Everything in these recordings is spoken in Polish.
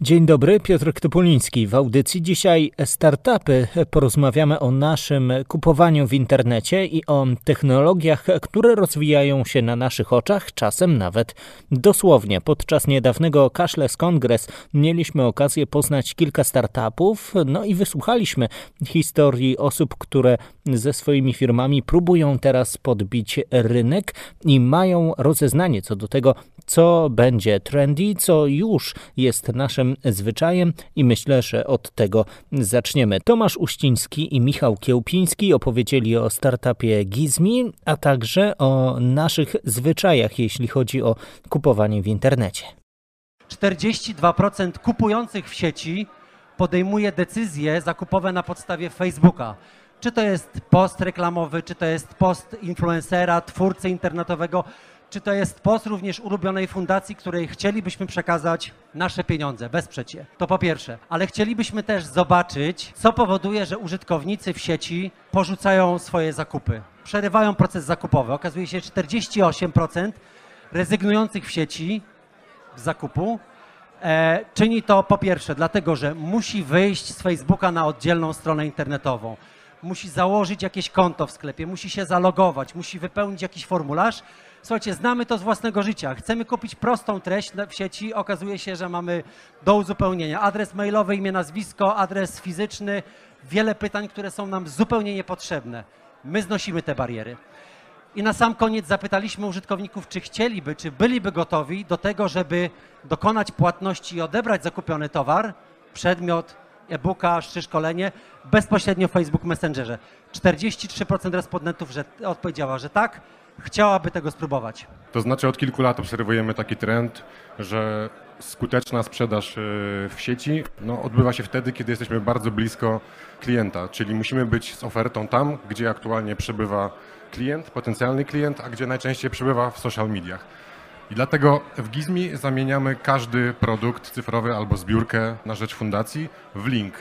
Dzień dobry, Piotr Topoliński. W audycji dzisiaj startupy. Porozmawiamy o naszym kupowaniu w internecie i o technologiach, które rozwijają się na naszych oczach, czasem nawet dosłownie. Podczas niedawnego Cashless Congress mieliśmy okazję poznać kilka startupów, no i wysłuchaliśmy historii osób, które ze swoimi firmami próbują teraz podbić rynek i mają rozeznanie co do tego, co będzie trendy, co już jest naszym zwyczajem i myślę, że od tego zaczniemy. Tomasz Uściński i Michał Kiełpiński opowiedzieli o startupie Gizmi, a także o naszych zwyczajach, jeśli chodzi o kupowanie w internecie. 42% kupujących w sieci podejmuje decyzje zakupowe na podstawie Facebooka. Czy to jest post reklamowy, czy to jest post influencera, twórcy internetowego, czy to jest post również ulubionej fundacji, której chcielibyśmy przekazać nasze pieniądze, wesprzeć je. To po pierwsze. Ale chcielibyśmy też zobaczyć, co powoduje, że użytkownicy w sieci porzucają swoje zakupy. Przerywają proces zakupowy. Okazuje się, że 48% rezygnujących w sieci z zakupu e, czyni to po pierwsze dlatego, że musi wyjść z Facebooka na oddzielną stronę internetową musi założyć jakieś konto w sklepie, musi się zalogować, musi wypełnić jakiś formularz. Słuchajcie, znamy to z własnego życia. Chcemy kupić prostą treść w sieci, okazuje się, że mamy do uzupełnienia adres mailowy, imię, nazwisko, adres fizyczny, wiele pytań, które są nam zupełnie niepotrzebne. My znosimy te bariery. I na sam koniec zapytaliśmy użytkowników, czy chcieliby, czy byliby gotowi do tego, żeby dokonać płatności i odebrać zakupiony towar, przedmiot, e-booka czy szkolenie bezpośrednio w Facebook Messengerze. 43% respondentów że, odpowiedziała, że tak, chciałaby tego spróbować. To znaczy od kilku lat obserwujemy taki trend, że skuteczna sprzedaż e, w sieci no, odbywa się wtedy, kiedy jesteśmy bardzo blisko klienta, czyli musimy być z ofertą tam, gdzie aktualnie przebywa klient, potencjalny klient, a gdzie najczęściej przebywa w social mediach. I dlatego w Gizmi zamieniamy każdy produkt cyfrowy albo zbiórkę na rzecz fundacji w link.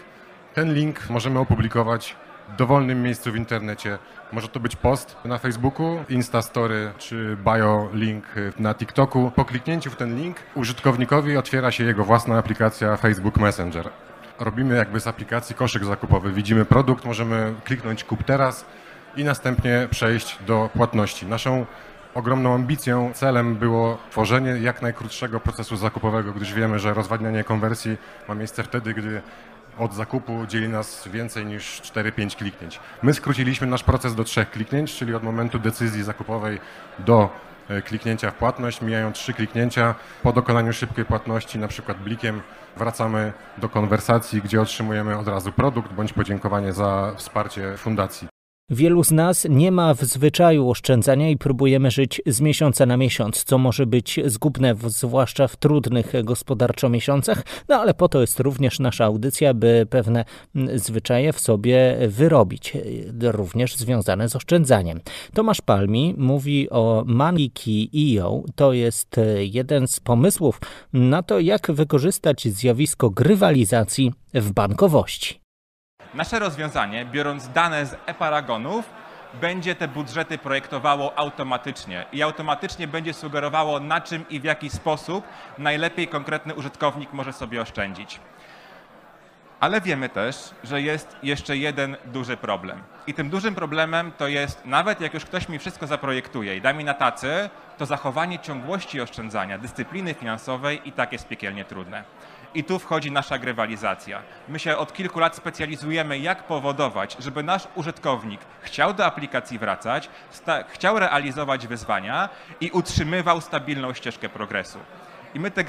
Ten link możemy opublikować w dowolnym miejscu w internecie. Może to być post na Facebooku, Instastory czy bio link na TikToku. Po kliknięciu w ten link użytkownikowi otwiera się jego własna aplikacja Facebook Messenger. Robimy jakby z aplikacji koszyk zakupowy. Widzimy produkt, możemy kliknąć kup teraz i następnie przejść do płatności. Naszą ogromną ambicją, celem było tworzenie jak najkrótszego procesu zakupowego, gdyż wiemy, że rozwadnianie konwersji ma miejsce wtedy, gdy od zakupu dzieli nas więcej niż 4-5 kliknięć. My skróciliśmy nasz proces do trzech kliknięć, czyli od momentu decyzji zakupowej do e, kliknięcia w płatność, mijają trzy kliknięcia. Po dokonaniu szybkiej płatności, na przykład blikiem, wracamy do konwersacji, gdzie otrzymujemy od razu produkt bądź podziękowanie za wsparcie fundacji. Wielu z nas nie ma w zwyczaju oszczędzania i próbujemy żyć z miesiąca na miesiąc, co może być zgubne, zwłaszcza w trudnych gospodarczo miesiącach, no ale po to jest również nasza audycja, by pewne zwyczaje w sobie wyrobić, również związane z oszczędzaniem. Tomasz Palmi mówi o Maniki.io, to jest jeden z pomysłów na to, jak wykorzystać zjawisko grywalizacji w bankowości. Nasze rozwiązanie, biorąc dane z e-paragonów, będzie te budżety projektowało automatycznie i automatycznie będzie sugerowało, na czym i w jaki sposób najlepiej konkretny użytkownik może sobie oszczędzić. Ale wiemy też, że jest jeszcze jeden duży problem. I tym dużym problemem to jest, nawet jak już ktoś mi wszystko zaprojektuje i da mi na tacy, to zachowanie ciągłości oszczędzania, dyscypliny finansowej i tak jest piekielnie trudne. I tu wchodzi nasza grywalizacja. My się od kilku lat specjalizujemy, jak powodować, żeby nasz użytkownik chciał do aplikacji wracać, chciał realizować wyzwania i utrzymywał stabilną ścieżkę progresu. I my, te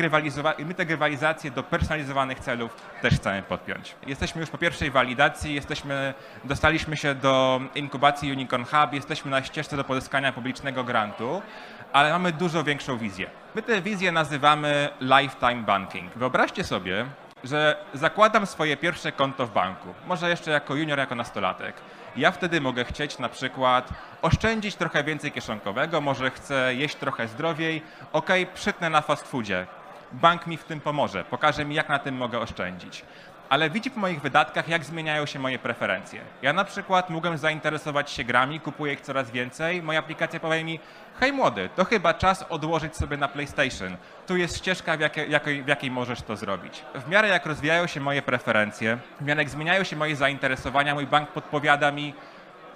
i my te grywalizacje do personalizowanych celów też chcemy podpiąć. Jesteśmy już po pierwszej walidacji, jesteśmy, dostaliśmy się do inkubacji Unicorn Hub, jesteśmy na ścieżce do pozyskania publicznego grantu, ale mamy dużo większą wizję. My tę wizję nazywamy lifetime banking. Wyobraźcie sobie, że zakładam swoje pierwsze konto w banku, może jeszcze jako junior, jako nastolatek. Ja wtedy mogę chcieć na przykład oszczędzić trochę więcej kieszonkowego, może chcę jeść trochę zdrowiej, ok, przytnę na fast foodzie. Bank mi w tym pomoże, pokaże mi jak na tym mogę oszczędzić. Ale widzi po moich wydatkach, jak zmieniają się moje preferencje. Ja na przykład mogłem zainteresować się grami, kupuję ich coraz więcej, moja aplikacja powie mi, hej młody, to chyba czas odłożyć sobie na PlayStation. Tu jest ścieżka, w jakiej, jakiej, w jakiej możesz to zrobić. W miarę jak rozwijają się moje preferencje, w miarę jak zmieniają się moje zainteresowania, mój bank podpowiada mi,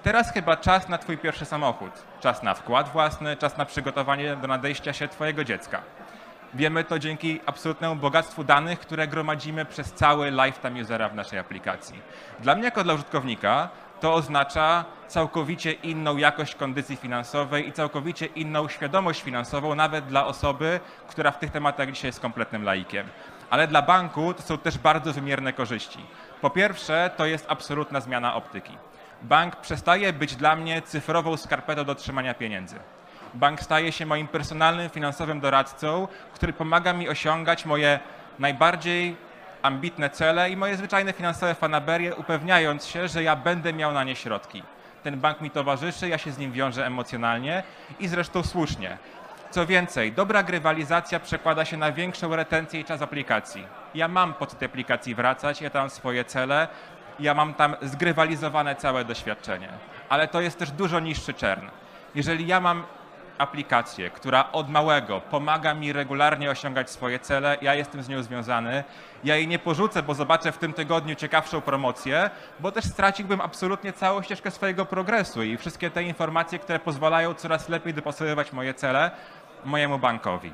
teraz chyba czas na twój pierwszy samochód, czas na wkład własny, czas na przygotowanie do nadejścia się twojego dziecka. Wiemy to dzięki absolutnemu bogactwu danych, które gromadzimy przez cały lifetime usera w naszej aplikacji. Dla mnie jako dla użytkownika to oznacza całkowicie inną jakość kondycji finansowej i całkowicie inną świadomość finansową, nawet dla osoby, która w tych tematach dzisiaj jest kompletnym laikiem. Ale dla banku to są też bardzo wymierne korzyści. Po pierwsze, to jest absolutna zmiana optyki. Bank przestaje być dla mnie cyfrową skarpetą do trzymania pieniędzy bank staje się moim personalnym finansowym doradcą, który pomaga mi osiągać moje najbardziej ambitne cele i moje zwyczajne finansowe fanaberie, upewniając się, że ja będę miał na nie środki. Ten bank mi towarzyszy, ja się z nim wiążę emocjonalnie i zresztą słusznie. Co więcej, dobra grywalizacja przekłada się na większą retencję i czas aplikacji. Ja mam po tej aplikacji wracać, ja tam swoje cele, ja mam tam zgrywalizowane całe doświadczenie. Ale to jest też dużo niższy czern. Jeżeli ja mam aplikację, która od małego pomaga mi regularnie osiągać swoje cele, ja jestem z nią związany. Ja jej nie porzucę, bo zobaczę w tym tygodniu ciekawszą promocję, bo też straciłbym absolutnie całą ścieżkę swojego progresu i wszystkie te informacje, które pozwalają coraz lepiej dopasowywać moje cele mojemu bankowi.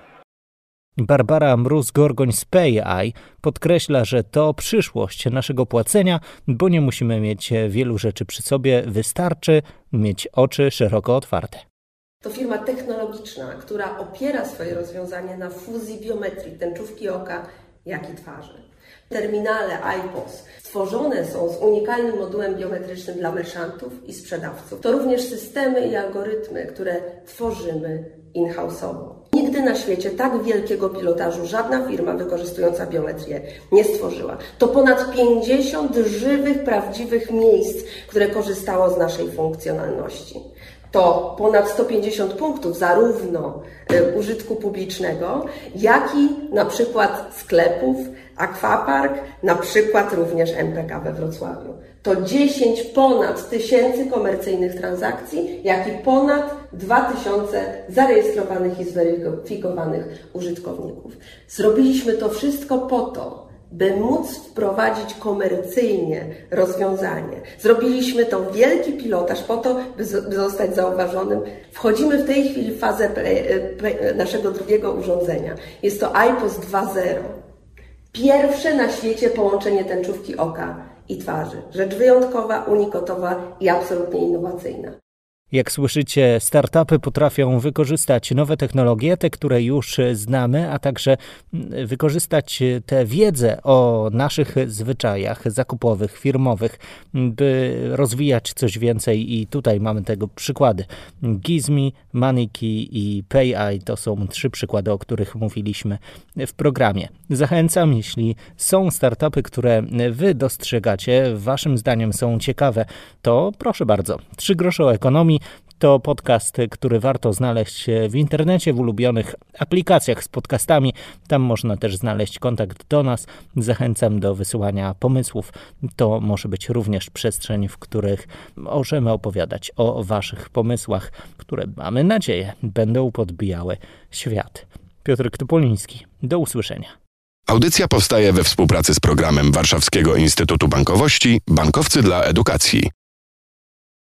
Barbara Mróz-Gorgoń z PayEye podkreśla, że to przyszłość naszego płacenia, bo nie musimy mieć wielu rzeczy przy sobie, wystarczy mieć oczy szeroko otwarte. To firma technologiczna, która opiera swoje rozwiązanie na fuzji biometrii tęczówki oka, jak i twarzy. Terminale iPOS stworzone są z unikalnym modułem biometrycznym dla merchantów i sprzedawców. To również systemy i algorytmy, które tworzymy in-house'owo. Nigdy na świecie tak wielkiego pilotażu żadna firma wykorzystująca biometrię nie stworzyła. To ponad 50 żywych, prawdziwych miejsc, które korzystało z naszej funkcjonalności to ponad 150 punktów zarówno e, użytku publicznego, jak i na przykład sklepów, Aquapark, na przykład również MPK we Wrocławiu. To 10 ponad tysięcy komercyjnych transakcji, jak i ponad 2000 zarejestrowanych i zweryfikowanych użytkowników. Zrobiliśmy to wszystko po to, by móc wprowadzić komercyjnie rozwiązanie. Zrobiliśmy to wielki pilotaż po to, by zostać zauważonym. Wchodzimy w tej chwili w fazę naszego drugiego urządzenia. Jest to IPOS 2.0. Pierwsze na świecie połączenie tęczówki oka i twarzy. Rzecz wyjątkowa, unikotowa i absolutnie innowacyjna. Jak słyszycie, startupy potrafią wykorzystać nowe technologie, te, które już znamy, a także wykorzystać tę wiedzę o naszych zwyczajach zakupowych, firmowych, by rozwijać coś więcej. I tutaj mamy tego przykłady. Gizmi, Maniki i PayEye to są trzy przykłady, o których mówiliśmy w programie. Zachęcam, jeśli są startupy, które wy dostrzegacie, waszym zdaniem są ciekawe, to proszę bardzo. Trzy grosze o ekonomii to podcast, który warto znaleźć w internecie, w ulubionych aplikacjach z podcastami. Tam można też znaleźć kontakt do nas. Zachęcam do wysyłania pomysłów. To może być również przestrzeń, w których możemy opowiadać o Waszych pomysłach, które mamy nadzieję będą podbijały świat. Piotr Topoliński, do usłyszenia. Audycja powstaje we współpracy z programem Warszawskiego Instytutu Bankowości Bankowcy dla Edukacji.